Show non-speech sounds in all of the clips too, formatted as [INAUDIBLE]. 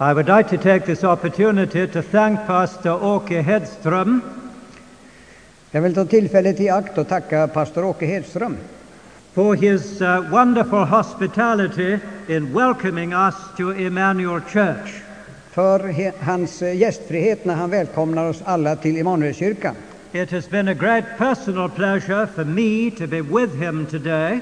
I would like to take this opportunity to thank Pastor Åke Hedström Jag vill ta tillfället i akt och tacka pastor Åke Hedström for his uh, wonderful hospitality in welcoming us to Emmanuel Church. för hans gästfrihet när han välkomnar oss alla till Immanuelskyrkan. It has been a great personal pleasure for me to be with him today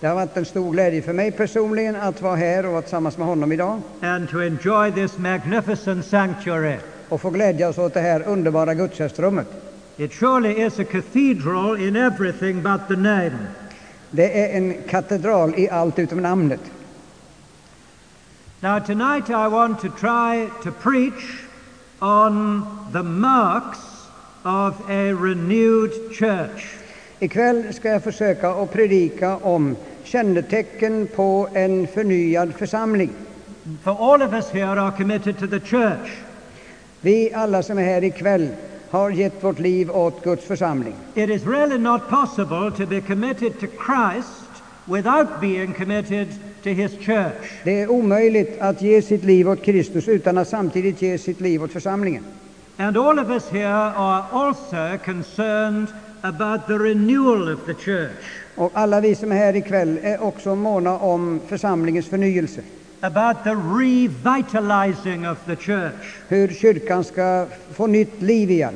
Det har varit en stor glädje för mig personligen att vara här och vara tillsammans med honom idag and to enjoy this magnificent sanctuary. och få glädjas åt det här underbara gudstjänstrummet. It surely is a cathedral in everything but the name. Det är en katedral i allt utom namnet. Now, tonight I want to try to preach on the marks of a renewed church. Ikväll ska jag försöka att predika om kännetecken på en förnyad församling. For all of us here are committed to the church. Vi alla som är här ikväll har gett vårt liv åt Guds församling. It is really not possible to be committed to Christ without being committed to his church. Det är omöjligt att ge sitt liv åt Kristus utan att samtidigt ge sitt liv åt församlingen. And all of us here are also concerned about the renewal of the church, Och alla vi som är här ikväll är också måna om församlingens förnyelse. about the revitalizing of the church. Hur kyrkan ska få nytt liv igen.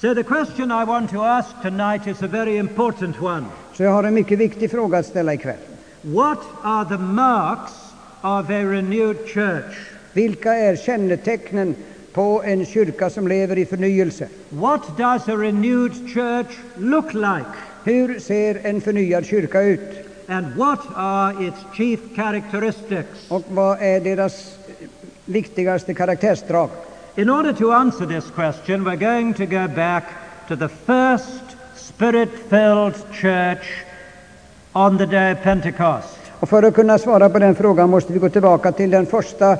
So the question I want to ask tonight is a very important one. Så jag har en mycket viktig fråga att ställa ikväll. What are the marks of a renewed church? Vilka är kännetecknen på en kyrka som lever i förnyelse? What does a renewed church look like? Hur ser en förnyad kyrka ut? And what are its chief characteristics? Och vad är deras viktigaste karaktärsdrag? In order to answer this question, we're going to go back to the first spirit filled church on the day of Pentecost. Och för att kunna svara på den frågan måste vi gå tillbaka till den första,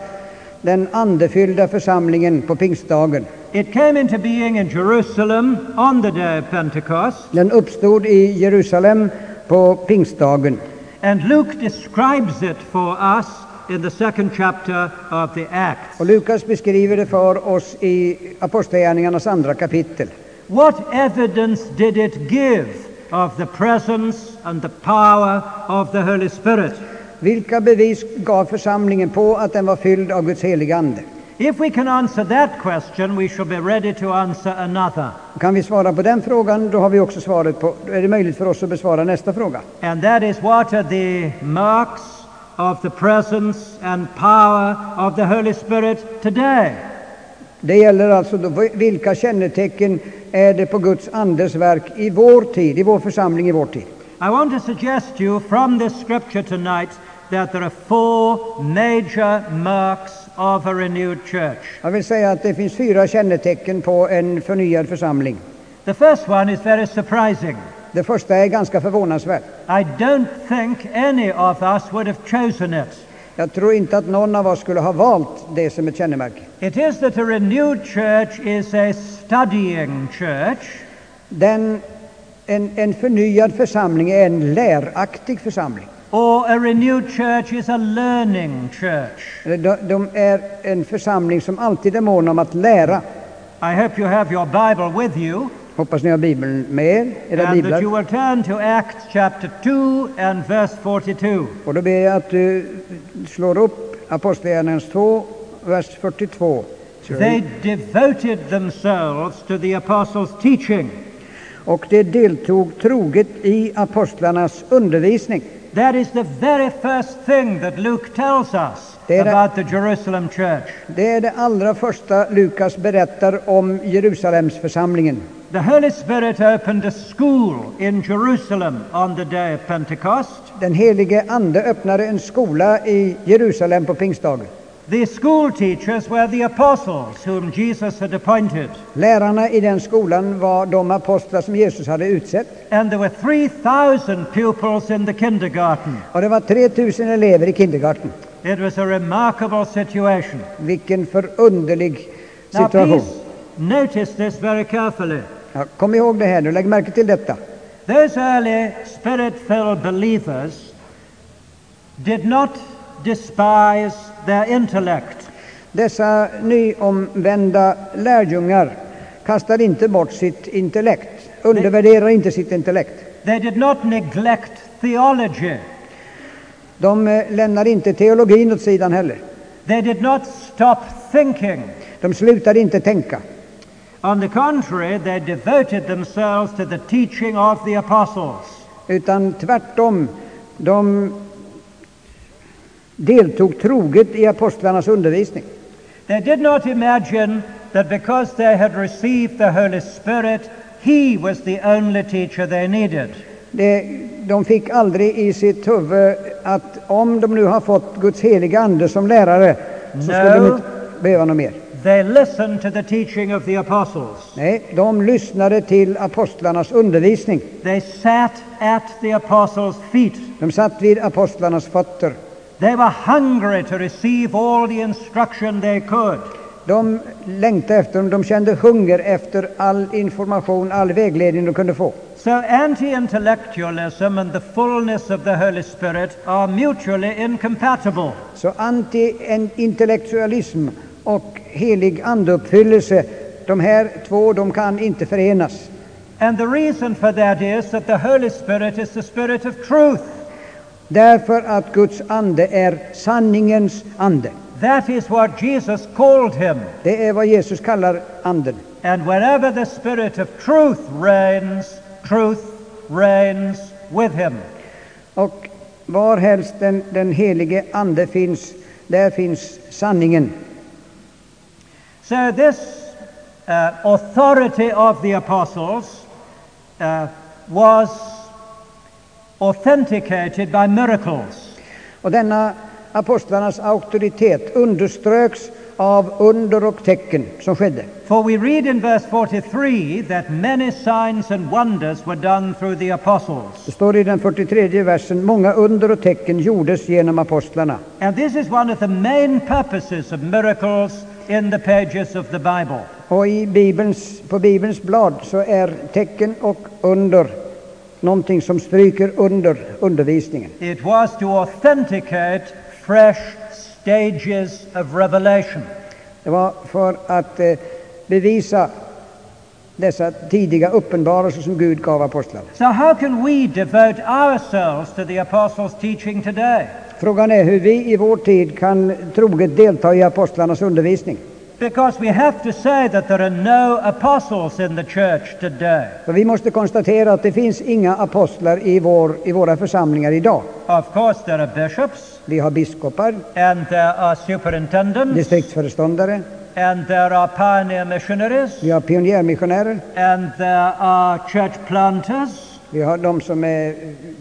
den andefyllda församlingen på pingstdagen. It came into being in Jerusalem on the day of Pentecost, Den uppstod i Jerusalem på pingstdagen. and Luke describes it for us in the second chapter of the Acts. Och Lukas beskriver det för oss i Apostlagärningarnas andra kapitel. What evidence did it give of the presence and the power of the Holy Spirit? Vilka bevis gav församlingen på att den var fylld av Guds heliga Ande? If we can answer that question, we shall be ready to answer another. Kan vi svara på den frågan, då har vi också svaret på, då är det möjligt för oss att besvara nästa fråga. And that is what are the marks of the presence and power of the Holy Spirit today? Det gäller alltså då, vilka kännetecken är det på Guds Andes verk i vår tid, i vår församling i vår tid? I want to suggest to you from this scripture tonight that there are four major marks of a renewed church. Jag vill säga att det finns fyra kännetecken på en förnyad församling. The first one is very surprising. Det första är ganska förvånansvärt. I don't think any of us would have chosen it. Jag tror inte att någon av oss skulle ha valt det som ett kännemärke. It is that a renewed church is a studying church, Den, en, en förnyad församling är en läraktig församling. Or a renewed church is a learning church. De, de är en församling som alltid är mån om att lära. I hope you have your Bible with you Hoppas ni har Bibeln med er, era and that you biblar. will turn to Acts chapter 2 and verse 42. Och då ber jag att du slår upp Apostlagärningarnas 2, vers 42. They devoted themselves to the apostles' teaching. Och de deltog troget i apostlarnas undervisning. That is the very first thing that Luke tells us Det det- about the Jerusalem church. Det är det allra första Lukas berättar om Jerusalemsförsamlingen. The Holy Spirit opened a school in Jerusalem on the day of Pentecost. Den helige Ande öppnade en skola i Jerusalem på pingstdagen. The school teachers were the apostles whom Jesus had appointed. Lärarna i den skolan var de apostlar som Jesus hade utsett. And there were 3,000 pupils in the kindergarten. Och det var 3000 elever i kindergarten. It was a remarkable situation. Vilken förunderlig Now, situation. please notice this very carefully. Ja, kom ihåg det här nu, lägg märke till detta. Those early spirit filled believers did not despise their intellect. Dessa nyomvända lärjungar kastar inte bort sitt intellekt, undervärderar inte sitt intellekt. They did not neglect theology. De eh, lämnar inte teologin åt sidan heller. They did not stop thinking. De slutar inte tänka. On the contrary, they devoted themselves to the teaching of the apostles. Utan tvärtom, de deltog troget i apostlarnas undervisning. They did not imagine that because they had received the Holy Spirit, He was the only teacher they needed. Det, de fick aldrig i sitt huvud att om de nu har fått Guds heliga ande som lärare så skulle de inte behöva något mer. They listened to the teaching of the apostles. Nej, de lyssnade till apostlarnas undervisning. They sat at the apostles' feet. De satt vid apostlarnas fötter. They were hungry to receive all the instruction they could. De längtade efter de kände hunger efter all information, all vägledning de kunde få. So anti-intellectualism and the fullness of the Holy Spirit are mutually incompatible. Så anti-intellektualism och helig andeuppfyllelse, de här två, de kan inte förenas. And the reason for that is that the Holy Spirit is the Spirit of truth. Därför att Guds ande är sanningens ande. That is what Jesus called him. Det är vad Jesus kallar anden. And wherever the Spirit of truth reigns, truth reigns with him. Och varhelst den, den helige ande finns, där finns sanningen. So this uh, authority of the apostles uh, was authenticated by miracles. Och denna apostlarnas auktoritet underströks av under och tecken som skedde. For we read in verse 43 that many signs and wonders were done through the apostles. Det står i den 43 versen, många under och tecken gjordes genom apostlarna. And this is one of the main purposes of miracles in the pages of the Bible. Och i Bibelns, på Bibelns blad så är tecken och under någonting som stryker under undervisningen. It was to authenticate fresh stages of revelation. Det var för att eh, bevisa dessa tidiga uppenbarelser som Gud gav apostlarna. So, how can we devote ourselves to the apostles' teaching today? Frågan är hur vi i vår tid kan troget delta i apostlarnas undervisning. Because we have to say that there are no apostles in the church today. För vi måste konstatera att det finns inga apostlar i, vår, i våra församlingar idag. Of course, there are bishops, Vi har biskopar, and there are superintendents, distriktsföreståndare, and there are pioneer missionaries, vi har pionjärmissionärer, and there are church planters. Vi har de som är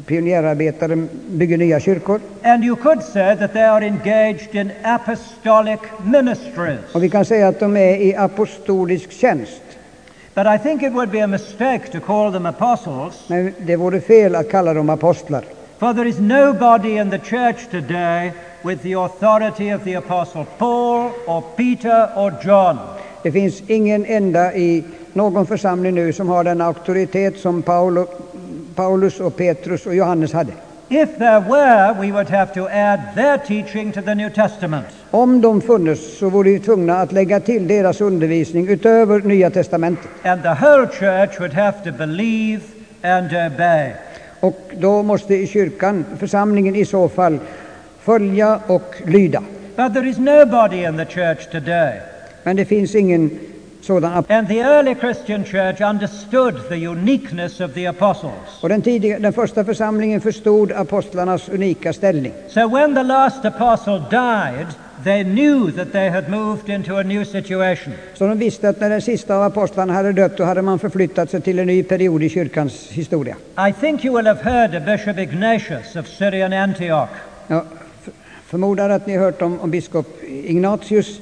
pionjärarbetare, bygger nya kyrkor. And you could say that they are engaged in apostolic ministries. Och vi kan säga att de är i apostolisk tjänst. But I think it would be a mistake to call them apostles, Men det vore fel att kalla dem apostlar. for there is nobody in the church today with the authority of the apostle Paul or Peter or John. Det finns ingen enda i någon församling nu som har den auktoritet som Paulo, Paulus och Petrus och Johannes hade. If there were, we would have to add their teaching to the New Testament. Om de funnes så vore vi tvungna att lägga till deras undervisning utöver Nya Testamentet. And the whole church would have to believe and obey. Och då måste i kyrkan, församlingen i så fall, följa och lyda. But there is nobody in the church today. Men det finns ingen sådan ap- And the early Christian church understood the uniqueness of the apostles. Och den, tidiga, den första församlingen förstod apostlarnas unika ställning. So when the last apostle died, they knew that they had moved into a new situation. Så de visste att när den sista av apostlarna hade dött, då hade man förflyttat sig till en ny period i kyrkans historia. I think you will have heard of Bishop Ignatius of Syrian Antioch. Jag f- förmodar att ni hört om, om biskop Ignatius,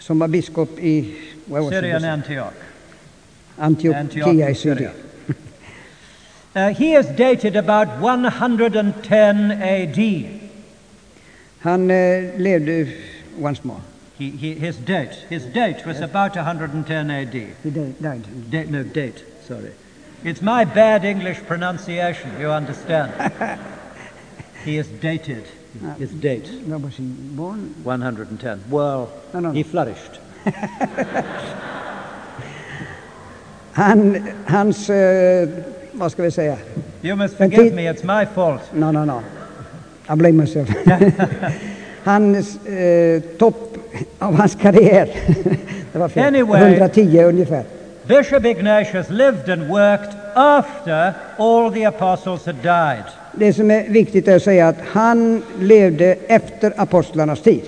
som var biskop i vad var det? Syrian Antioch. Antioch i Syria. [LAUGHS] Uh, he is dated about 110 AD. Han eh, levde once more. He, he, his date, his date was about 110 AD. He died. died. Date, no, date, sorry. It's my bad English pronunciation, you understand. [LAUGHS] he is dated. His date. When was he born? 110. Well, No, no, he no. flourished. [LAUGHS] Han, hans, eh, vad ska vi säga? You must forgive me, it's my fault. No, no, no. I blame myself. [LAUGHS] hans eh, topp av hans karriär, [LAUGHS] det var fel. Anyway. 110 ungefär. Bishop Ignatius lived and worked after all the apostles had died. Det som är viktigt är att säga att han levde efter apostlarnas tid.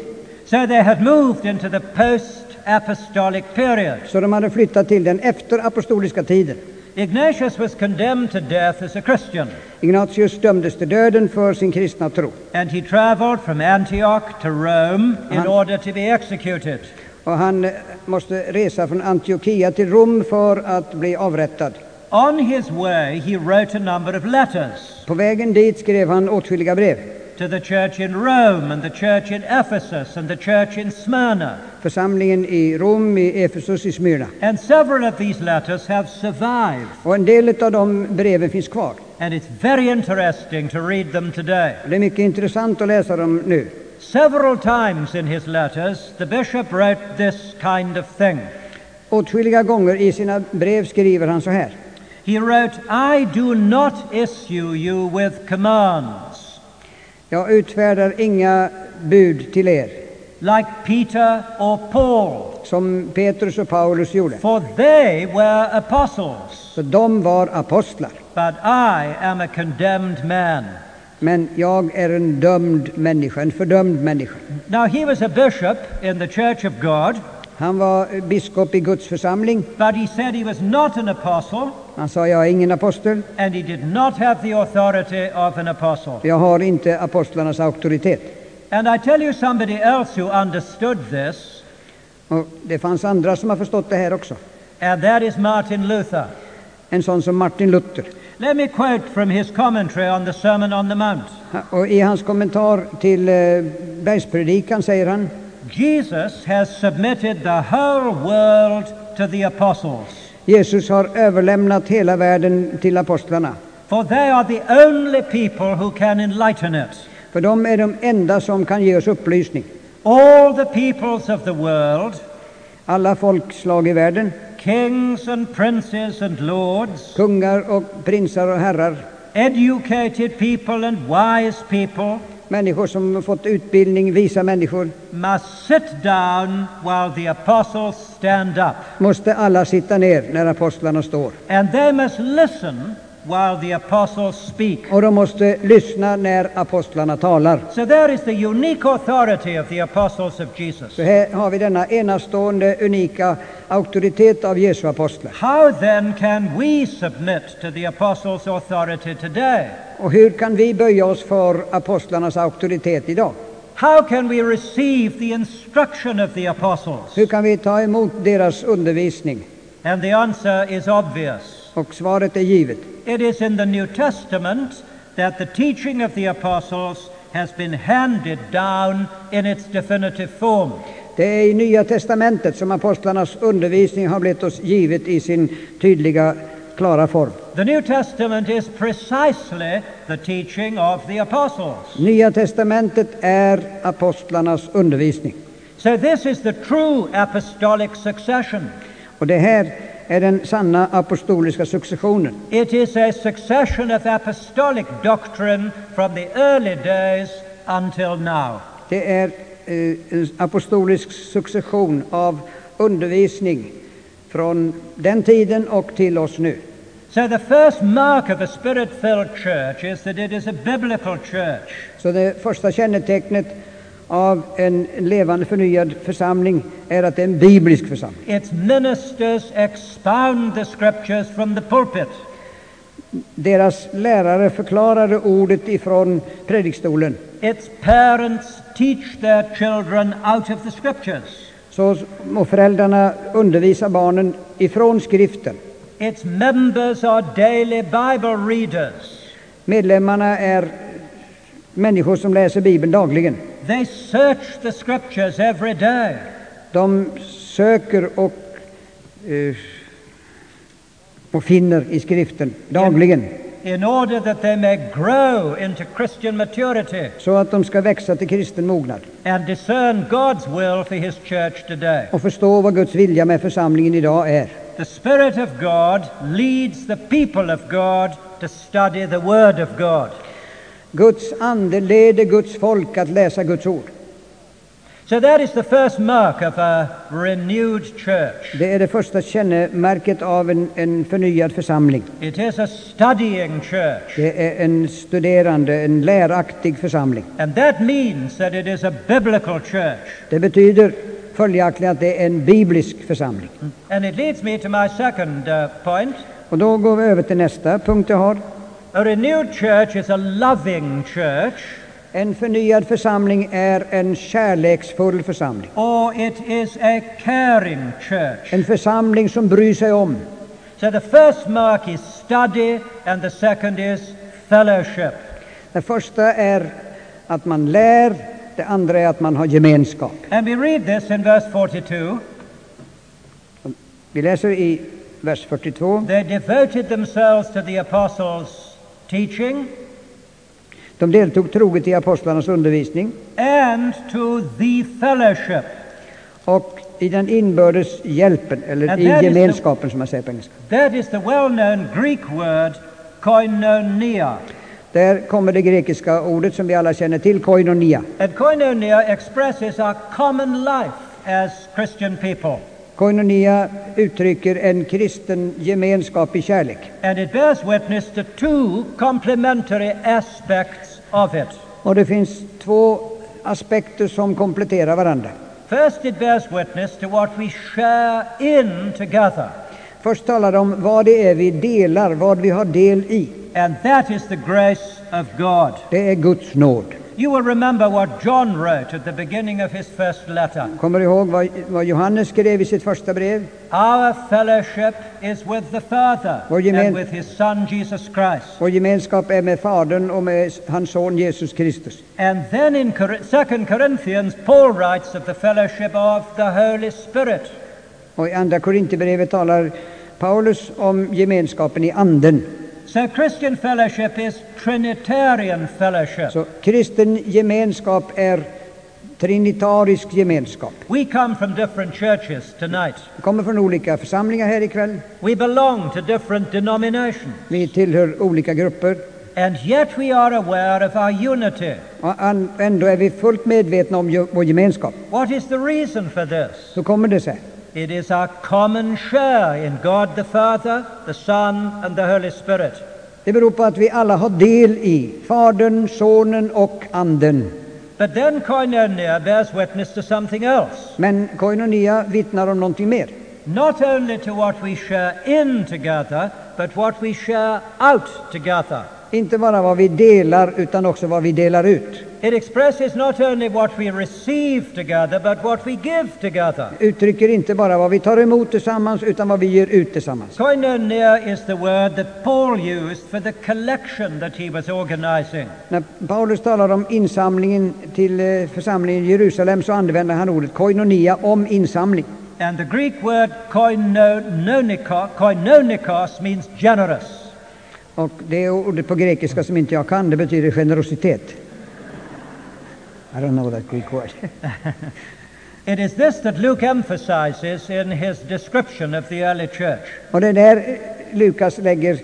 So they had moved into the post apostolic period. Så de hade flyttat till den efter apostoliska tiden. Ignatius was condemned to death as a Christian, Ignatius dömdes till döden för sin kristna tro. and he traveled from Antioch to Rome in order to be executed. Och han eh, måste resa från Antiochia till Rom för att bli avrättad. On his way, he wrote a number of letters På vägen dit skrev han åtskilliga brev. to the church in Rome and the church in Ephesus and the church in Smyrna. Församlingen i Rom, i Efesus, i Smyrna. And several of these letters have survived. Och en del av de breven finns kvar. And it's very interesting to read them today. Det är mycket intressant att läsa dem nu. Several times in his letters, the bishop wrote this kind of thing. Åtskilliga gånger i sina brev skriver han så här. He wrote, I do not issue you with commands, Jag utfärdar inga bud till er, like Peter or Paul, som Petrus och Paulus gjorde. for they were apostles, För de var apostlar. but I am a condemned man. Men jag är en dömd människa, en fördömd människa. Now, he was a bishop in the church of God, Han var biskop i Guds församling. but he said he was not an apostle, Han sa, jag är ingen apostel. and he did not have the authority of an apostle. Jag har inte apostlarnas auktoritet. And I tell you somebody else who understood this, Och det fanns andra som har förstått det här också. and that is Martin Luther. En sån som Martin Luther. Let me quote from his commentary on the Sermon on the Mount. Och i hans kommentar till eh, bergspredikan säger han Jesus has submitted the whole world to the apostles, Jesus har överlämnat hela världen till apostlarna. for they are the only people who can enlighten it. För de är de enda som kan ge oss upplysning. All the peoples of the world, Alla folkslag i världen, kings and princes and lords, kungar och prinsar och herrar, educated people and wise people, människor som fått utbildning, visa människor, must sit down while the apostles stand up. måste alla sitta ner när apostlarna står. And they must listen while the apostles speak. Och de måste lyssna när apostlarna talar. So there is the unique authority of the apostles of Jesus. Så här har vi denna enastående, unika auktoritet av Jesu apostlar. How then can we submit to the apostles' authority today? Och hur kan vi böja oss för apostlarnas auktoritet idag? How can we receive the instruction of the apostles? Hur kan vi ta emot deras undervisning? And the answer is obvious. Och svaret är givet. It is in the New Testament that the teaching of the apostles has been handed down in its definitive form. Det är i Nya testamentet som apostlarnas undervisning har blivit oss givet i sin tydliga, klara form. The New Testament is precisely the teaching of the apostles. Nya testamentet är apostlarnas undervisning. So, this is the true apostolic succession. Och det här är den sanna apostoliska successionen. It is a succession of apostolic doctrine from the early days until now. Det är eh, en apostolisk succession av undervisning från den tiden och till oss nu. So, the first mark of a spirit filled church is that it is a biblical church. Så det första kännetecknet av en levande förnyad församling är att det är en biblisk församling. Its ministers expound the scriptures from the pulpit. Deras lärare förklarade ordet ifrån predikstolen. Its parents teach their children out of the scriptures. Så må föräldrarna undervisa barnen ifrån skriften. Its members are daily Bible readers. Medlemmarna är människor som läser Bibeln dagligen. They search the scriptures every day. De söker och, eh, och finner i skriften dagligen. in order that they may grow into Christian maturity så att de ska växa till kristen mognad and discern God's will for His church today. och förstå vad Guds vilja med församlingen idag är. The Spirit of God leads the people of God to study the Word of God. Guds ande leder Guds folk att läsa Guds ord. So that is the first mark of a renewed church. Det är det första kännemärket av en, en förnyad församling. It is a studying church. Det är en studerande, en läraktig församling. And that means that it is a biblical church. Det betyder följaktligen att det är en biblisk församling. And it leads me to my second uh, point. Och då går vi över till nästa punkt jag har. A renewed church is a loving church, En förnyad församling är en kärleksfull församling. or it is a caring church. En församling som bryr sig om. So the first mark is study, and the second is fellowship. Det första är att man lär, det andra är att man har gemenskap. And we read this in verse 42. Vi läser i vers 42. They devoted themselves to the apostles' teaching De deltog troget i apostlarnas undervisning and to the fellowship. och i den inbördes hjälpen, eller And i that is the- gemenskapen som man säger på engelska. That is the well known Greek word koinonia. Där kommer det grekiska ordet som vi alla känner till, koinonia. And koinonia expresses our common life as Christian people. Koinonia uttrycker en kristen gemenskap i kärlek. And it bears witness to two complementary aspects of it. Och det finns två aspekter som kompletterar varandra. First, it bears witness to what we share in together, Först talar det om vad det är vi delar, vad vi har del i. and that is the grace of God. Det är Guds nåd. You will remember what John wrote at the beginning of his first letter. Kommer du ihåg vad, vad Johannes skrev i sitt första brev? Our fellowship is with the Father and with his Son Jesus Christ. Vår gemenskap är med Fadern och med hans son Jesus Kristus. And then in Cor- 2 Corinthians, Paul writes of the fellowship of the Holy Spirit. Och i andra Korinthierbrevet talar Paulus om gemenskapen i anden. So Christian fellowship is Trinitarian fellowship. Så kristen gemenskap är trinitarisk gemenskap. We come from different churches tonight. Vi kommer från olika församlingar här ikväll. We belong to different denominations. Vi tillhör olika grupper. And yet we are aware of our unity. Och ändå är vi fullt medvetna om vår gemenskap. What is the reason for this? Så kommer det sig. It is our common share in God the Father, the Son, and the Holy Spirit. Det beror på att vi alla har del i Fadern, Sonen och Anden. But then koinonia bears witness to something else. Men koinonia vittnar om någonting mer. Not only to what we share in together, but what we share out together. Inte bara vad vi delar utan också vad vi delar ut. It expresses not only what we receive together, but what we give together. Uttrycker inte bara vad vi tar emot tillsammans utan vad vi ger ut tillsammans. Koinonia is the word that Paul used for the collection that he was organizing. När Paulus talar om insamlingen till eh, församlingen i Jerusalem så använder han ordet koinonia om insamling. And the Greek word koinonikos, koinonikos means generous. Och det ordet på grekiska som inte jag kan, det betyder generositet. I don't know that Greek word. [LAUGHS] It is this that Luke emphasizes in his description of the early church. Och det är där Lukas lägger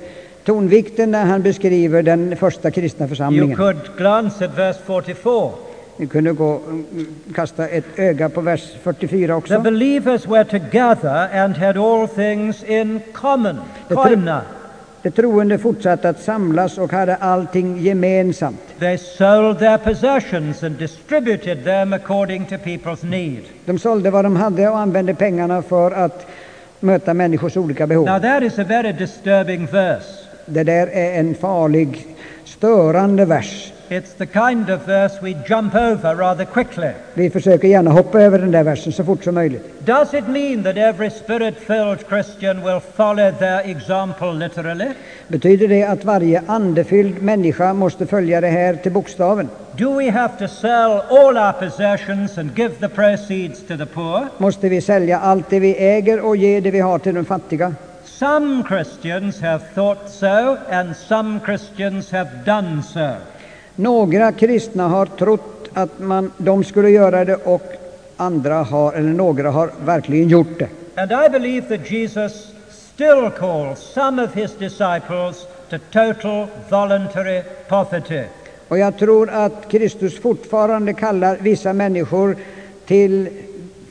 tonvikten när han beskriver den första kristna You församlingen. could glance at verse 44. Vi kunde gå, mm, kasta ett öga på vers 44 The också. believers were together and had all things in common. The Koina. De troende fortsatte att samlas och hade allting gemensamt. They sold their possessions and distributed them according to people's need. De sålde vad de hade och använde pengarna för att möta människors olika behov. Now that is a very disturbing verse. Det där är en farlig, störande vers. It's the kind of verse we jump over rather quickly. Vi försöker gärna hoppa över den där versen så fort som möjligt. Does it mean that every spirit-filled Christian will follow their example literally? Betyder det att varje andefylld människa måste följa det här till bokstaven? Do we have to sell all our possessions and give the proceeds to the poor? Måste vi sälja allt det vi äger och ge det vi har till de fattiga? some Christians have thought so and some Christians have done so. Några kristna har trott att man, de skulle göra det och andra har, eller några har verkligen gjort det. And I believe that Jesus still calls some of his disciples to total voluntary poverty. Och jag tror att Kristus fortfarande kallar vissa människor till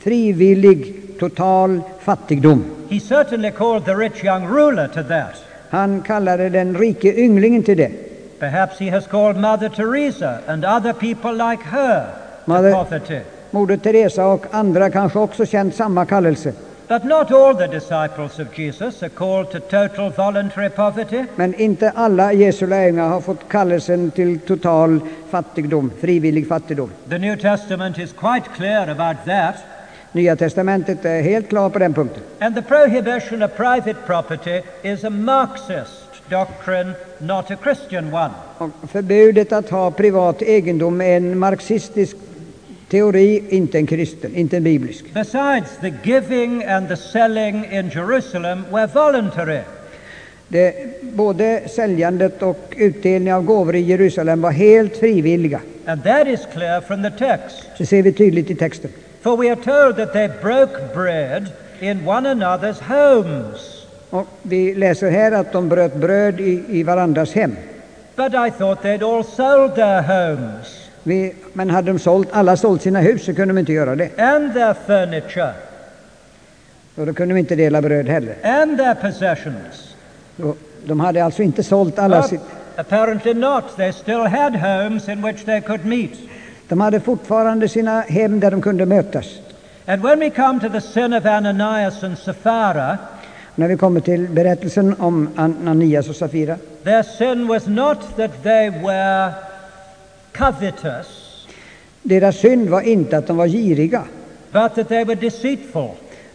frivillig total fattigdom. He certainly called the rich young ruler to that. Han kallade den rike ynglingen till det. Perhaps he has called Mother Teresa and other people like her to Mother-. Moder Teresa och andra kanske också känt samma kallelse. But not all the disciples of Jesus are called to total voluntary poverty. Men inte alla Jesu lärjungar har fått kallelsen till total fattigdom, frivillig fattigdom. The New Testament is quite clear about that. Nya testamentet är helt klar på den punkten. And the prohibition of private property is a Marxist doctrine, not a Christian one. Förbudet att ha privat egendom är en marxistisk teori, inte en kristen, inte en biblisk. Besides, the giving and the selling in Jerusalem were voluntary. Det, både säljandet och utdelning av gåvor i Jerusalem var helt frivilliga. And that is clear from the text. Det ser vi tydligt i texten. For we are told that they broke bread in one another's homes. Och vi läser här att de bröt bröd i, i varandras hem. But I thought they'd all sold their homes Vi, men hade de sålt, alla sålt sina hus så kunde de inte göra det. and their furniture Och då kunde de inte dela bröd heller. and their possessions. Och de hade alltså inte sålt alla sitt... apparently not. They still had homes in which they could meet. De hade fortfarande sina hem där de kunde mötas. And when we come to the sin of Ananias and Sapphira, När vi kommer till berättelsen om Ananias och Safira their sin was not that they were covetous, Deras synd var inte att de var giriga, but that they were deceitful.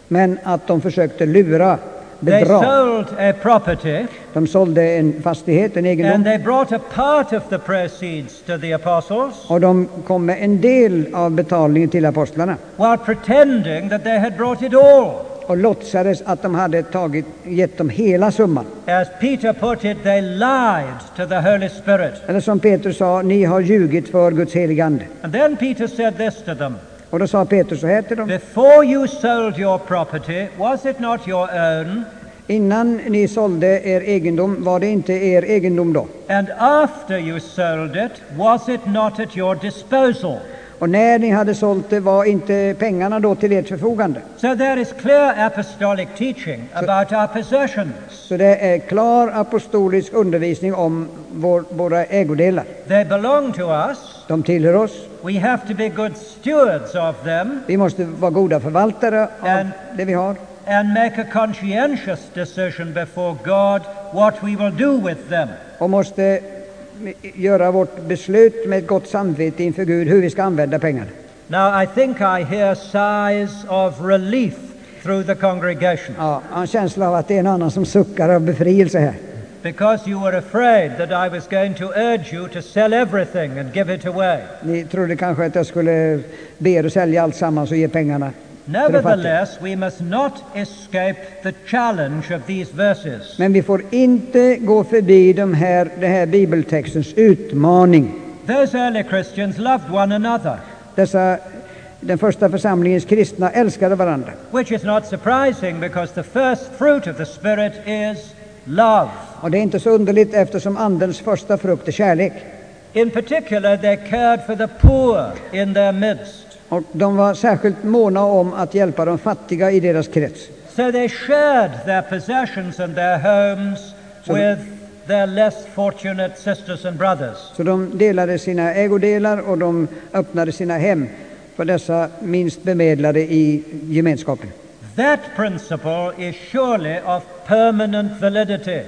men att de försökte lura, They bedra. sold a property De sålde en fastighet, en and egendom, they brought a part of the proceeds to the apostles och de kom med en del av betalningen till apostlarna while pretending that they had brought it all. Och låtsades att de hade tagit, gett dem hela summan. As Peter put it, they lied to the Holy Spirit. Eller som Petrus sa, ni har ljugit för Guds heliga Ande. And then Peter said this to them Och då sa Petrus så här till dem, Before you sold your property, was it not your own? innan ni sålde er egendom, var det inte er egendom då? And after you sold it, was it not at your disposal? Och när ni hade sålt det, var inte pengarna då till ert förfogande? So there is clear apostolic teaching about our possessions. Så det är klar apostolisk undervisning om vår, våra ägodelar. They belong to us. De tillhör oss. We have to be good stewards of them Vi måste vara goda förvaltare av And- det vi har. and make a conscientious decision before God what we will do with them. Och måste göra vårt beslut med ett gott samvete inför Gud hur vi ska använda pengarna. Now, I think I hear sighs of relief through the congregation Ja, jag har en känsla av att det är en annan som suckar av befrielse här. because you were afraid that I was going to urge you to sell everything and give it away. Ni trodde kanske att jag skulle be er att sälja allt sammans och ge pengarna. Nevertheless, we must not escape the challenge of these verses. Men vi får inte gå förbi de här, den här bibeltextens utmaning. Those early Christians loved one another, Dessa, den första församlingens kristna älskade varandra. which is not surprising because the first fruit of the Spirit is love. Och det är inte så underligt eftersom Andens första frukt är kärlek. In particular, they cared for the poor in their midst. Och de var särskilt måna om att hjälpa de fattiga i deras krets. So they shared their possessions and their homes with their less fortunate sisters and brothers. Så de delade sina ägodelar och de öppnade sina hem för dessa minst bemedlade i gemenskapen. That principle is surely of permanent validity.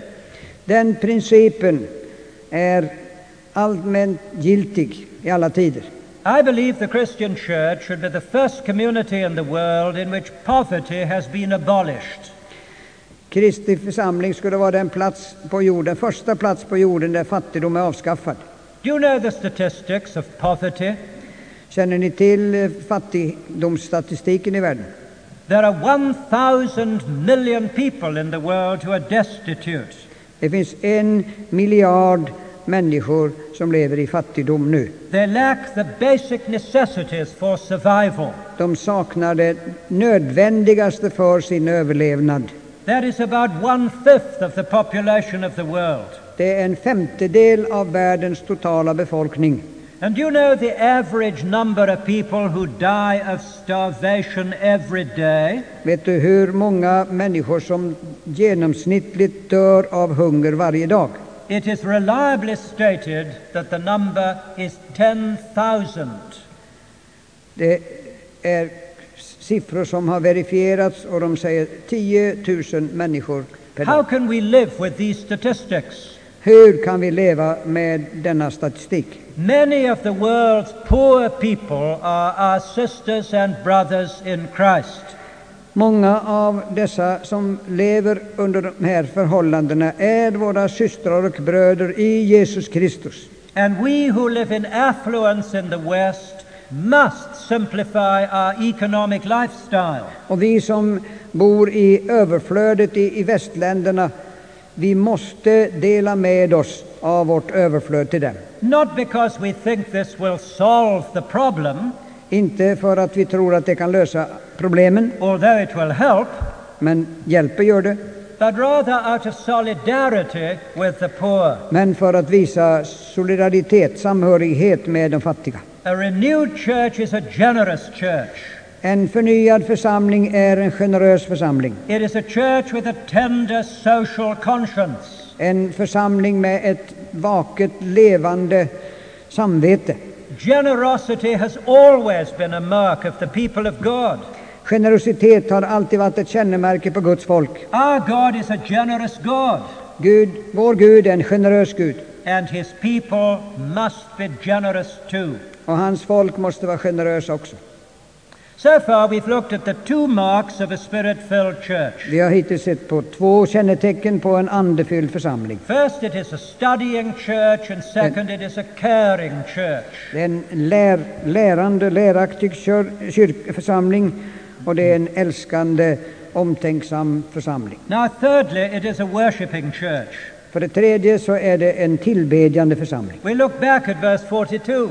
Den principen är allmänt giltig i alla tider. I believe the Christian church should be the first community in the world in which poverty has been abolished. Kristi församling skulle vara den plats på jorden, första plats på jorden där fattigdom är avskaffad. Do you know the statistics of poverty? Känner ni till eh, fattigdomsstatistiken i världen? There are 1,000 million people in the world who are destitute. Det finns en miljard människor som lever i fattigdom nu. They lack the basic necessities for survival. De saknar det nödvändigaste för sin överlevnad. That is about one fifth of the population of the world. Det är en femtedel av världens totala befolkning. And you know the average number of people who die of starvation every day? Vet du hur många människor som genomsnittligt dör av hunger varje dag? It is reliably stated that the number is 10,000. Det är siffror som har verifierats och de säger 10 000 människor per How dag. can we live with these statistics? Hur kan vi leva med denna statistik? Many of the world's poor people are our sisters and brothers in Christ. Många av dessa som lever under de här förhållandena är våra systrar och bröder i Jesus Kristus. And we who live in affluence in the West must simplify our economic lifestyle. Och vi som bor i överflödet i, i västländerna, vi måste dela med oss av vårt överflöd till dem. Not because we think this will solve the problem, Inte för att vi tror att det kan lösa problemen, although it will help, men hjälper gör det. but rather out of solidarity with the poor. Men för att visa solidaritet, samhörighet med de fattiga. A renewed church is a generous church. En förnyad församling är en generös församling. It is a church with a tender social conscience. En församling med ett vaket, levande samvete. Generosity has always been a mark of the people of God. Generositet har alltid varit ett kännemärke på Guds folk. Our God is a generous God, Gud, vår Gud är en generös Gud and his people must be generous too. och hans folk måste vara generösa också. So far, we've looked at the two marks of a spirit filled church. Vi har hittills sett på två kännetecken på en andefylld församling. First, it is a studying church, and second, it is a caring church. Det är en lär, lärande, läraktig kör, kyrk, församling och det är en älskande, omtänksam församling. Now, thirdly, it is a worshipping church. För det tredje så är det en tillbedjande församling. We look back at verse 42.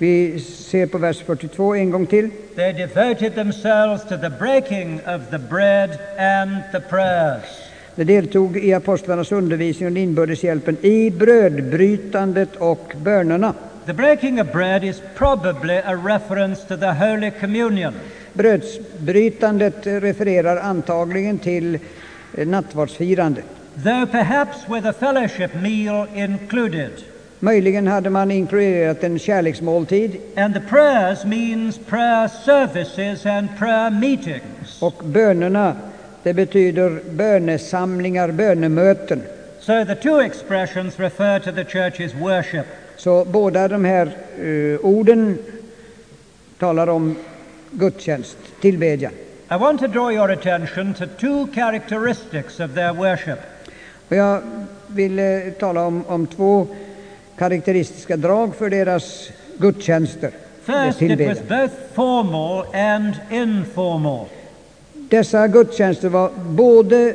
Vi ser på vers 42 en gång till. They devoted themselves to the breaking of the bread and the prayers. De deltog i apostlarnas undervisning och inbördeshjälpen i brödbrytandet och bönerna. The breaking of bread is probably a reference to the Holy Communion. Brödsbrytandet refererar antagligen till eh, nattvardsfirandet. though perhaps with a fellowship meal included. Möjligen hade man inkluderat en kärleksmåltid And the prayers means prayer services and prayer meetings. och bönerna, det betyder bönesamlingar, bönemöten. So the two expressions refer to the church's worship. Så båda de här eh, orden talar om gudstjänst, tillbedjan. I want to draw your attention to two characteristics of their worship. Och jag vill eh, tala om, om två karaktäristiska drag för deras gudstjänster, First, it was both formal and informal. Dessa gudstjänster var både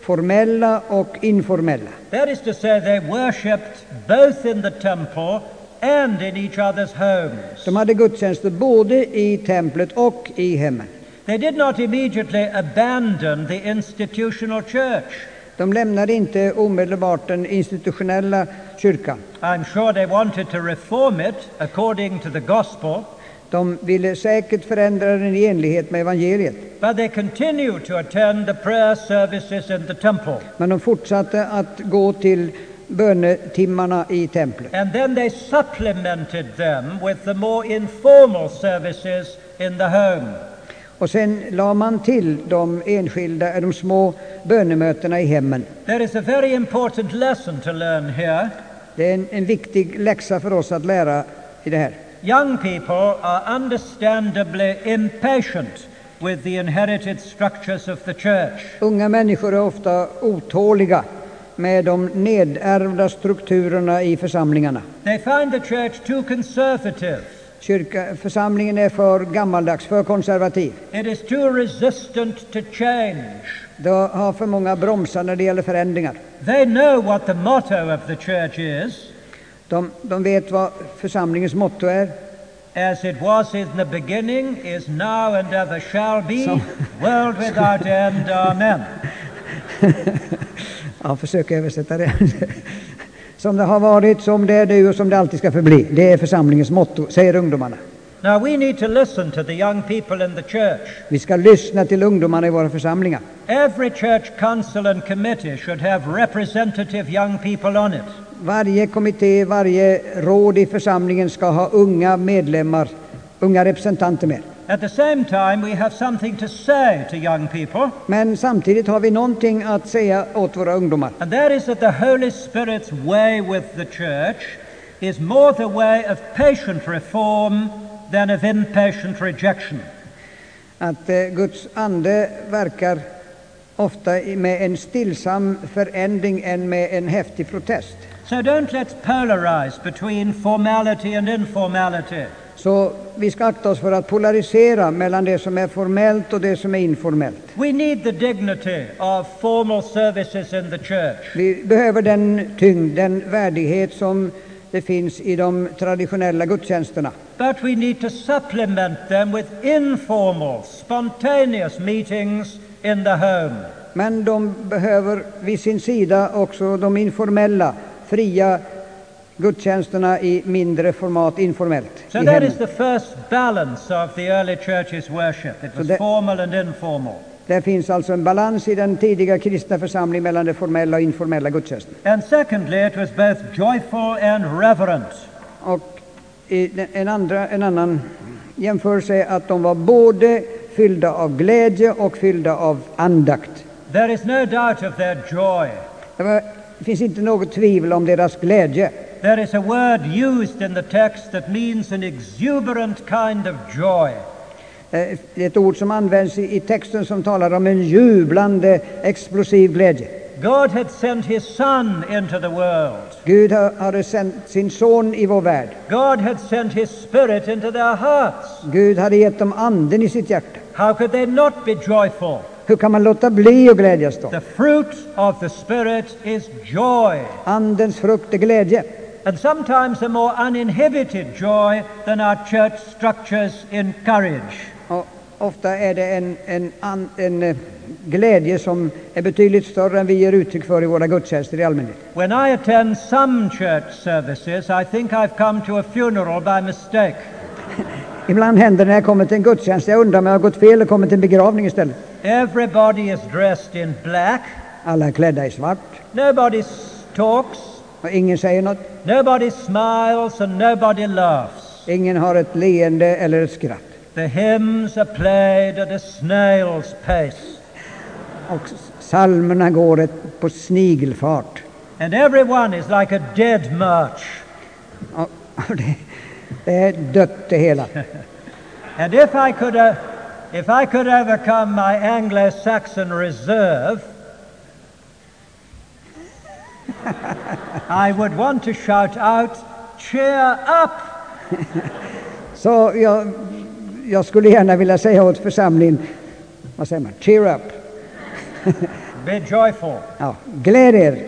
formella och informella. That is to say, they worshipped both in the temple and in each other's homes. De hade gudstjänster både i templet och i hemmen. They did not immediately abandon the institutional church. De lämnade inte omedelbart den institutionella kyrkan. I'm sure they wanted to reform it according to the gospel, De ville säkert förändra den i enlighet med evangeliet. but they continued to attend the prayer services in the temple. Men de fortsatte att gå till bönetimmarna i templet. And then they supplemented them with the more informal services in the home. Och sen la man till de enskilda, de små bönemötena i hemmen. Det är en, viktig läxa för oss att lära i det här. Young people are understandably impatient with the inherited structures of the church. Unga människor är ofta otåliga med de nedärvda strukturerna i församlingarna. They find the church too conservative. Kyrka, församlingen är för gammaldags, för konservativ. It is too resistant to change. Det har för många bromsar när det gäller förändringar. They know what the motto of the church is. De, de vet vad församlingens motto är. As it was in the beginning, is now, and ever shall be, So- world without end. Amen. [LAUGHS] Ja, försök översätta det. Som det har varit, som det är nu och som det alltid ska förbli. Det är församlingens motto, säger ungdomarna. Now we need to listen to the young people in the church. Vi ska lyssna till ungdomarna i våra församlingar. Every church council and committee should have representative young people on it. Varje kommitté, varje råd i församlingen ska ha unga medlemmar, unga representanter med. At the same time, we have something to say to young people, Men samtidigt har vi någonting att säga åt våra ungdomar. and that is that the Holy Spirit's way with the church is more the way of patient reform than of impatient rejection. Att eh, Guds ande verkar ofta med en stillsam förändring än med en häftig protest. So don't let's polarize between formality and informality. Så vi ska akta oss för att polarisera mellan det som är formellt och det som är informellt. We need the dignity of formal services in the church. Vi behöver den tyngd, den värdighet som det finns i de traditionella gudstjänsterna. But we need to supplement them with informal, spontaneous meetings in the home. Men de behöver vid sin sida också de informella, fria gudstjänsterna i mindre format, informellt. So i that hemmen. is the first balance of the early church's worship. It was that- formal and informal. Det finns alltså en balans i den tidiga kristna församlingen mellan det formella och informella gudstjänsten. And secondly, it was both joyful and reverent. Och en, andra, en annan jämförelse är att de var både fyllda av glädje och fyllda av andakt. There is no doubt of their joy. Det, var, det finns inte något tvivel om deras glädje. There is a word used in the text that means an exuberant kind of joy. Eh, ett ord som används i, texten som talar om en jublande, explosiv glädje. God had sent his Son into the world. Gud hade sänt sin son i vår värld. God had sent his Spirit into their hearts. Gud hade gett dem anden i sitt hjärta. How could they not be joyful? Hur kan man låta bli att glädjas då? The fruit of the Spirit is joy. Andens frukt är glädje. And sometimes a more uninhibited joy than our church structures encourage. Och ofta är det en, en, an, en eh, glädje som är betydligt större än vi ger uttryck för i våra gudstjänster i allmänhet. When I attend some church services, I think I've come to a funeral by mistake. [LAUGHS] Ibland händer det när jag kommer till en gudstjänst, jag undrar om jag har gått fel och kommit till en begravning istället. Everybody is dressed in black. Alla är klädda i svart Nobody talks. Och ingen säger något. Nobody smiles and nobody laughs. Ingen har ett leende eller ett skratt. The hymns are played at a snail's pace. Och psalmerna går ett, på snigelfart. And everyone is like a dead march. Och, och det, det är dött det hela. [LAUGHS] And if I could, uh, if I could overcome my Anglo-Saxon reserve, I would want to shout out, "Cheer up!" [LAUGHS] Så jag, jag skulle gärna vilja säga åt församlingen, vad säger man, cheer up. Be joyful. Ja, gläd er.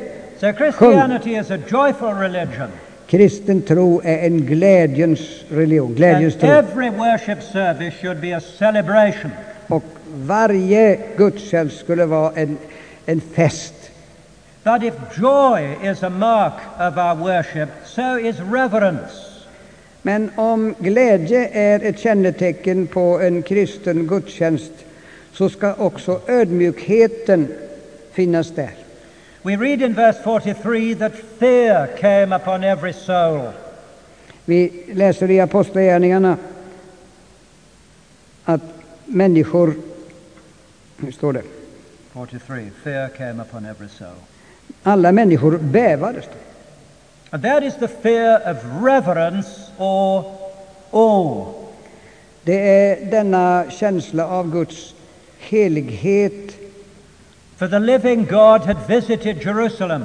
So Christianity is a joyful religion, Kristen tro är en glädjens religion, glädjens and tro. every worship service should be a celebration. Och varje gudstjänst skulle vara en, en fest. But if joy is a mark of our worship, so is reverence. Men om glädje är ett kännetecken på en kristen gudstjänst så ska också ödmjukheten finnas där. We read in verse 43 that fear came upon every soul. Vi läser i Apostlagärningarna att människor, hur står det? 43. Fear came upon every soul. Alla människor bävade. står det. And that is the fear of reverence or awe. Det är denna känsla av Guds helighet. For the living God had visited Jerusalem.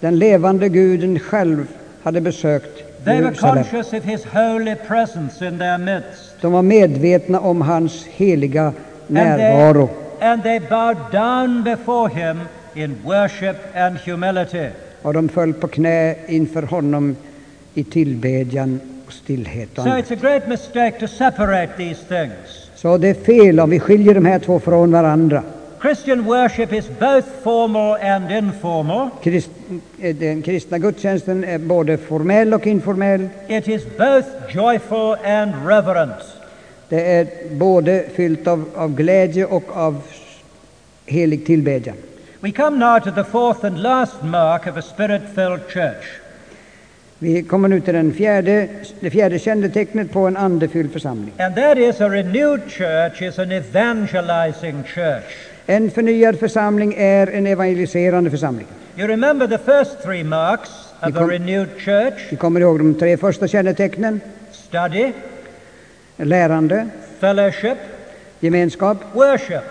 Den levande guden själv hade besökt They were conscious of his holy presence in their midst. De var medvetna om hans heliga And närvaro. they, and they bowed down before him in worship and humility. Och de föll på knä inför honom i tillbedjan och stillhet. och So it's a great mistake to separate these things. Så det är fel om vi skiljer de här två från varandra. Christian worship is both formal and informal. Krist, eh, den kristna gudstjänsten är både formell och informell. It is both joyful and reverent. Det är både fyllt av, av glädje och av helig tillbedjan. We come now to the fourth and last mark of a spirit filled church. Vi kommer nu till den fjärde, det fjärde kännetecknet på en andefylld församling. And that is a renewed church is an evangelizing church. En förnyad församling är en evangeliserande församling. You remember the first three marks of a Become- renewed church Vi kommer ihåg de tre första kännetecknen. study, Lärande, fellowship, gemenskap, worship.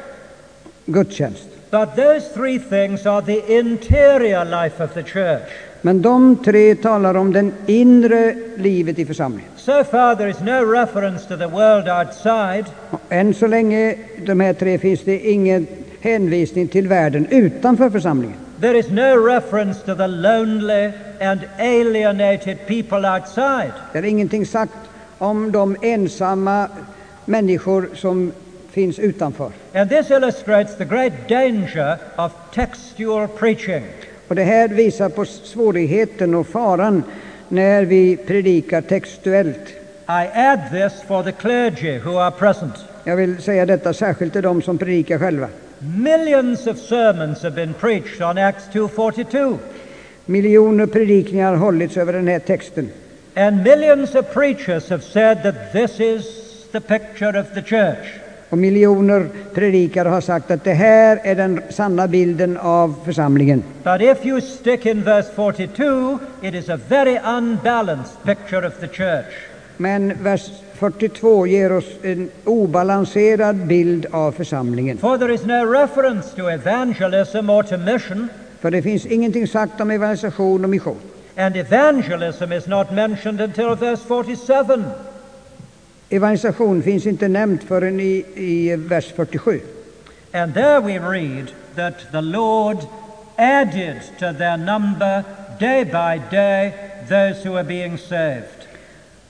gudstjänst. But those three things are the interior life of the church. Men de tre talar om den inre livet i församlingen. So far, there is no reference to the world outside, än så länge, de här tre, finns det ingen hänvisning till världen utanför församlingen. there is no reference to the lonely and alienated people outside. Det är ingenting sagt om de ensamma människor som finns utanför. And this illustrates the great danger of textual preaching. Och det här visar på svårigheten och faran när vi predikar textuellt. I add this for the clergy who are present. Jag vill säga detta särskilt till de som predikar själva. Millions of sermons have been preached on Acts 2:42, Miljoner predikningar har hållits över den här texten. and millions of preachers have said that this is the picture of the church. Och miljoner predikare har sagt att det här är den sanna bilden av församlingen. But if you stick in verse 42, it is a very unbalanced picture of the church. Men vers 42 ger oss en obalanserad bild av församlingen. For there is no reference to evangelism or to mission, För det finns ingenting sagt om evangelisation och mission. and evangelism is not mentioned until verse 47. Evangelisation finns inte nämnt förrän i, i vers 47. And there we read that the Lord added to their number day by day those who are being saved.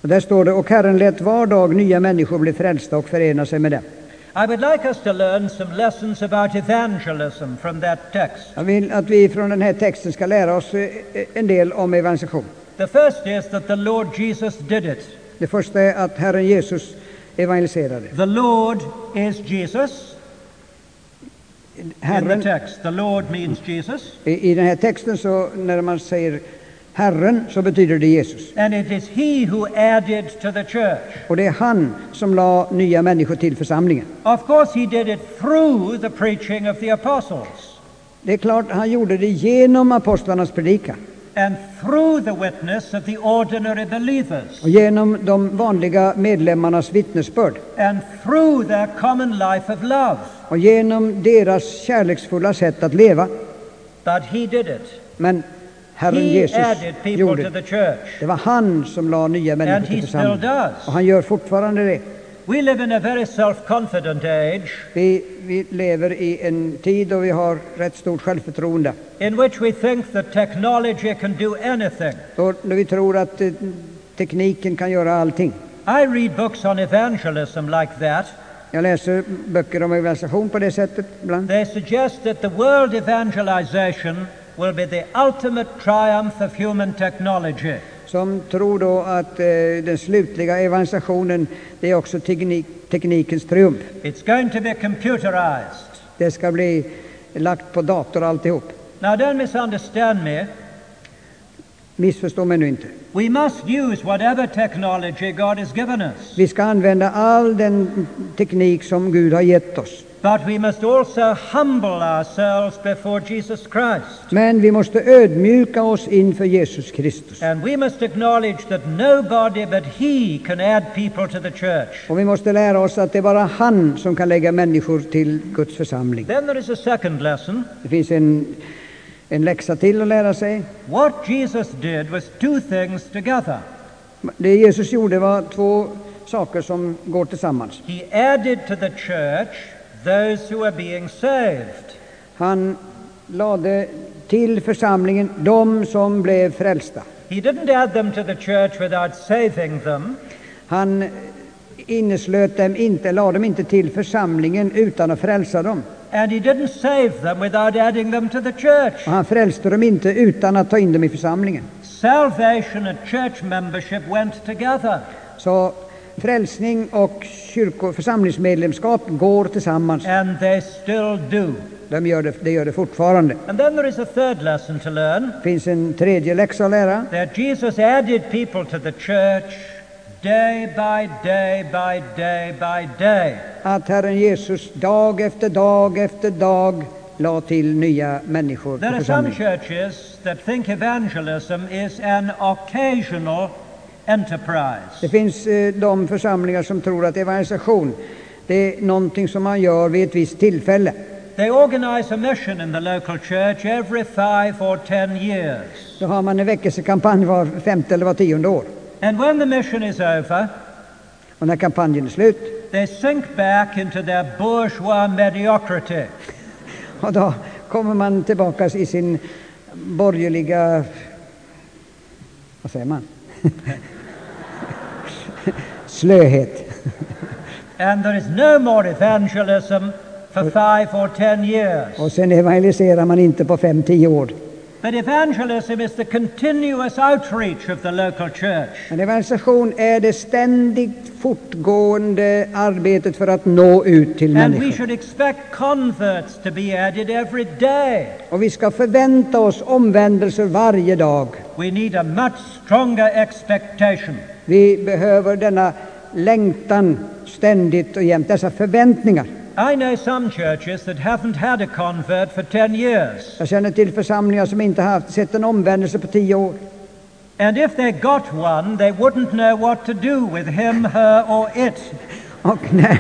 Och där står det, och Herren lät var dag nya människor bli frälsta och förena sig med dem. I would like us to learn some lessons about evangelism from that text. Jag vill att vi från den här texten ska lära oss eh, en del om evangelisation. The first is that the Lord Jesus did it. Det första är att Herren Jesus evangeliserade. The Lord is Jesus. In the Herren, text, the Lord means Jesus, i, I den här texten så när man säger Herren så betyder det Jesus. and it is He who added to the church. Och det är han som la nya människor till församlingen. Of course, He did it through the preaching of the apostles Det är klart, han gjorde det genom apostlarnas predikan and through the witness of the ordinary believers och genom de vanliga medlemmarnas vittnesbörd and through their common life of love. och genom deras kärleksfulla sätt att leva. But He did it. Men Herren He Jesus added people gjorde to det. the church, Det var han som la nya människor till församlingen. Och han gör fortfarande det. We live in a very self-confident age Vi, vi lever i en tid då vi har rätt stort självförtroende. in which we think that technology can do anything. Då, då vi tror att eh, tekniken kan göra allting. I read books on evangelism like that. Jag läser böcker om evangelisation på det sättet ibland. They suggest that the world evangelization will be the ultimate triumph of human technology. Som tror då att eh, den slutliga evangelisationen det är också teknik, teknikens triumf. It's going to be computerized. Det ska bli lagt på dator alltihop. Now, don't misunderstand me. Missförstå mig nu inte. We must use whatever technology God has given us, Vi ska använda all den teknik som Gud har gett oss. But we must also humble ourselves before Jesus Christ. Men vi måste ödmjuka oss inför Jesus Kristus. And we must acknowledge that nobody but He can add people to the church. Och vi måste lära oss att det är bara han som kan lägga människor till Guds församling. Then there is a second lesson. Det finns en, en läxa till att lära sig. What Jesus did was two things together. Det Jesus gjorde var två saker som går tillsammans. He added to the church those who are being saved. Han lade till församlingen de som blev frälsta. He didn't add them to the church without saving them. Han inneslöt dem inte, lade dem inte till församlingen utan att frälsa dem. And he didn't save them without adding them to the church. Och han frälste dem inte utan att ta in dem i församlingen. Salvation and church membership went together. Så frälsning och kyrko, församlingsmedlemskap går tillsammans. And they still do. De gör det, det gör det fortfarande. And then there is a third lesson to learn finns en tredje läxa att lära. that Jesus added people to the church day by day by day by day. Att Herren Jesus dag efter dag efter dag la till nya människor There are some churches that think evangelism is an occasional. Det finns eh, de församlingar som tror att evangelisation det är någonting som man gör vid ett visst tillfälle. They organize a mission in the local church every five or ten years. Då har man en väckelsekampanj var femte eller var tionde år. And when the mission is over, Och när kampanjen är slut, they sink back into their bourgeois mediocrity. [LAUGHS] och då kommer man tillbaka i sin borgerliga... Vad säger man? [LAUGHS] Slöhet. And there is no more evangelism for five or ten years. Och sen evangeliserar man inte på fem, tio år. But evangelism is the continuous outreach of the local church. Men evangelisation är det ständigt fortgående arbetet för att nå ut till And we should expect converts to be added every day. Och vi ska förvänta oss omvändelser varje dag. We need a much stronger expectation. Vi behöver denna längtan ständigt och jämt, dessa förväntningar. I know some churches that haven't had a convert for 10 years. Jag känner till församlingar som inte haft, sett en omvändelse på tio år. And if they got one, they wouldn't know what to do with him, her, or it. Och när,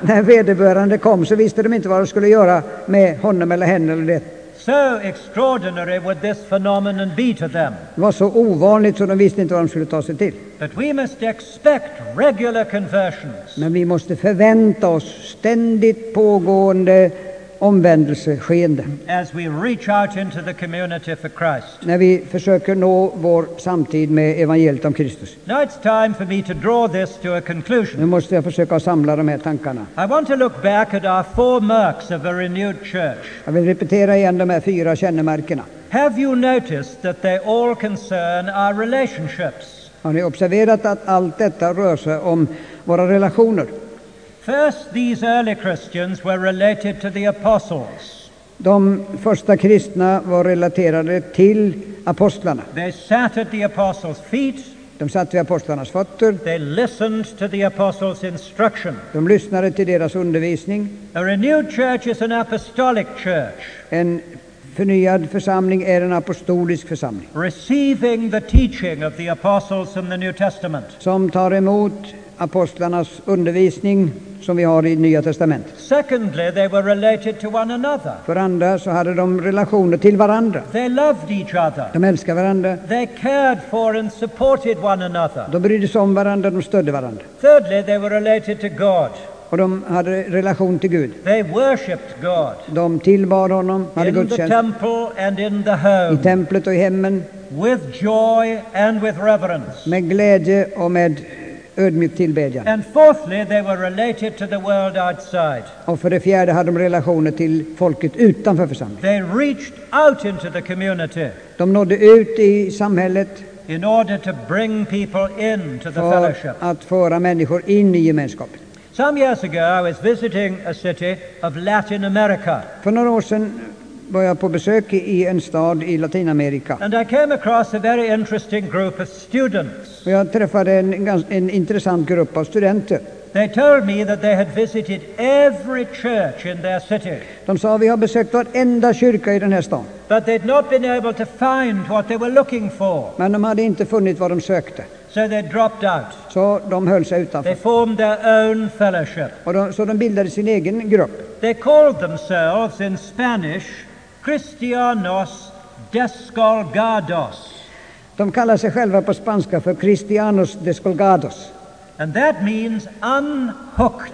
när vederbörande kom så visste de inte vad de skulle göra med honom eller henne. Eller det. So extraordinary would this phenomenon be to them. det var så ovanligt så de visste inte vad de skulle ta sig till. But we must expect regular conversions. Men vi måste förvänta oss ständigt pågående for Christ. När vi försöker nå vår samtid med evangeliet om Kristus. Nu måste jag försöka samla de här tankarna. I want to look back at our four marks of a renewed church. Jag vill repetera igen de här fyra kännemärkena. Have you noticed that they all concern our relationships? Har ni observerat att allt detta rör sig om våra relationer? First, these early Christians were related to the apostles. De första kristna var relaterade till apostlarna. They sat at the apostles' feet, De satt vid apostlarnas fötter, they listened to the apostles' instruction. de lyssnade till deras undervisning. A renewed church is an apostolic church, En förnyad församling är en apostolisk församling receiving the teaching of the apostles in the New Testament. som tar emot apostlarnas undervisning som vi har i Nya Testamentet. Secondly, they were related to one another. För andra så hade de relationer till varandra. They loved each other. De älskade varandra, They cared for and supported one another. de brydde sig om varandra, de stödde varandra. Thirdly, they were related to God. Och de hade relation till Gud. They worshipped God De tillbad honom, hade gudstjänst i templet och i hemmen with joy and with reverence. med glädje och med ödmjuk tillbedjan. And fourthly, they were related to the world outside. Och för det fjärde hade de relationer till folket utanför församlingen. They reached out into the community De nådde ut i samhället in order to bring people in to the för fellowship. att föra människor in i gemenskapen. Some years ago, I was visiting a city of Latin America. För några år sedan var jag på besök i en stad i Latinamerika. And I came across a very interesting group of students. Och jag träffade en, en intressant grupp av studenter. They told me that they had visited every church in their city, De sa vi har besökt varenda kyrka i den här stan. but they'd not been able to find what they were looking for. Men de hade inte funnit vad de sökte. So they dropped out. Så de höll sig They utanför. formed their own fellowship. Och de, så de bildade sin egen grupp. They called themselves in Spanish Cristianos Descolgados. De kallar sig själva på spanska för Cristianos descolgados. And that means unhooked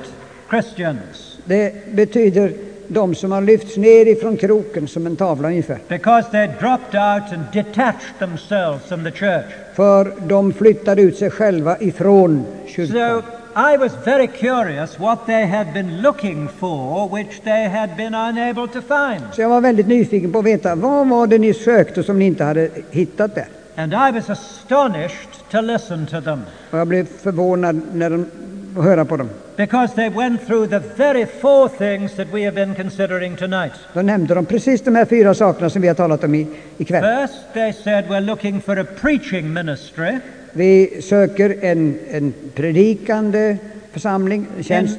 Christians. Det betyder de som har lyfts ner ifrån kroken som en tavla ungefär. Because they dropped out and detached themselves from the church. För de flyttar ut sig själva ifrån kyrkan. So I was very curious what they had been looking for, which they had been unable to find. Så jag var väldigt nyfiken på att veta vad var det ni sökte som ni inte hade hittat där. And I was astonished to listen to them Och jag blev förvånad när de att höra på dem. because they went through the very four things that we have been considering tonight. Då nämnde de precis de här fyra sakerna som vi har talat om i, ikväll. First, they said we're looking for a preaching ministry Vi söker en, en predikande församling, in, tjänst,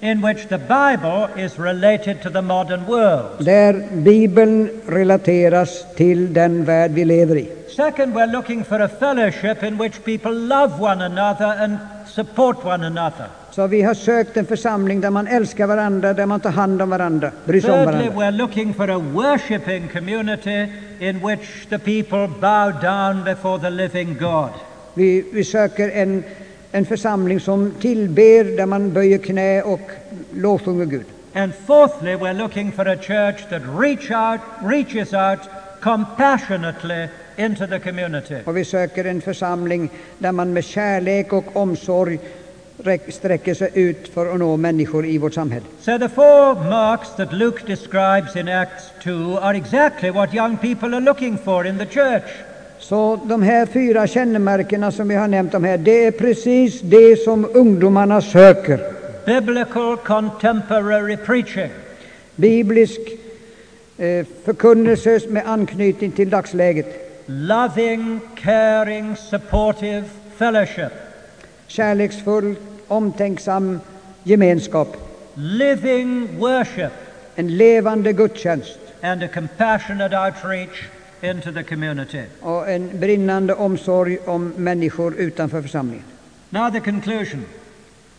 in which the Bible is related to the modern world. där Bibeln relateras till den värld vi lever i. Second, we're looking for a fellowship in which people love one another and support one another. Så vi har sökt en församling där man älskar varandra, där man tar hand om varandra, bryr sig om Thirdly, varandra. we're looking for a worshipping community in which the people bow down before the living God. Vi, söker en, en församling som tillber, där man böjer knä och lovsjunger Gud. And fourthly, we're looking for a church that reach out, reaches out compassionately into the community. Och vi söker en församling där man med kärlek och omsorg räck- sträcker sig ut för att nå människor i vårt samhälle. So the four marks that Luke describes in Acts 2 are exactly what young people are looking for in the church. Så de här fyra kännemärkena som vi har nämnt om här, det är precis det som ungdomarna söker. Biblical contemporary preaching, Biblisk eh, förkunnelse med anknytning till dagsläget. loving, caring, supportive fellowship, Kärleksfull, omtänksam gemenskap. living worship, En levande gudstjänst and a compassionate outreach into the community. och en brinnande omsorg om människor utanför församlingen. Now, the conclusion.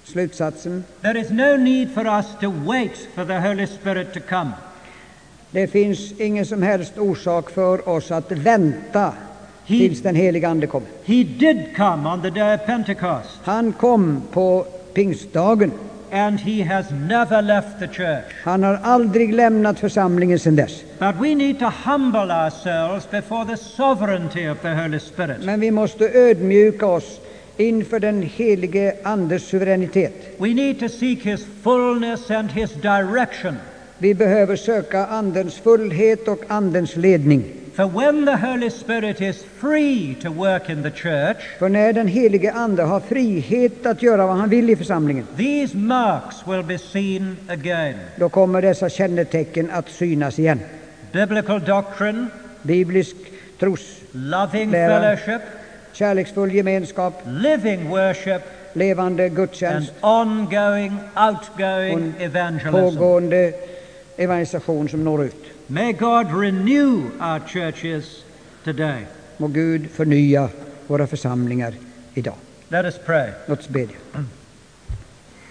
Slutsatsen. There is no need for us to wait for the Holy Spirit to come. Det finns ingen som helst orsak för oss att vänta tills den heliga Ande kommer. He did come on the day of Pentecost, Han kom på pingstdagen. And he has never left the church. Han har aldrig lämnat församlingen sedan dess. But we need to humble ourselves before the sovereignty of the Holy Spirit. Men vi måste ödmjuka oss inför den helige Andes suveränitet. We need to seek his fullness and his direction. Vi behöver söka Andens fullhet och Andens ledning. For when the Holy Spirit is free to work in the church, För när den helige Ande har frihet att göra vad han vill i församlingen, these marks will be seen again. då kommer dessa kännetecken att synas igen. Biblical doctrine, Biblisk tros, loving Lära. fellowship, kärleksfull gemenskap, living worship, levande and gudstjänst, ongoing, outgoing evangelism. pågående evangelisation som når ut. May God renew our churches today. Må Gud förnya våra församlingar idag. Let us pray. Låt oss bedja.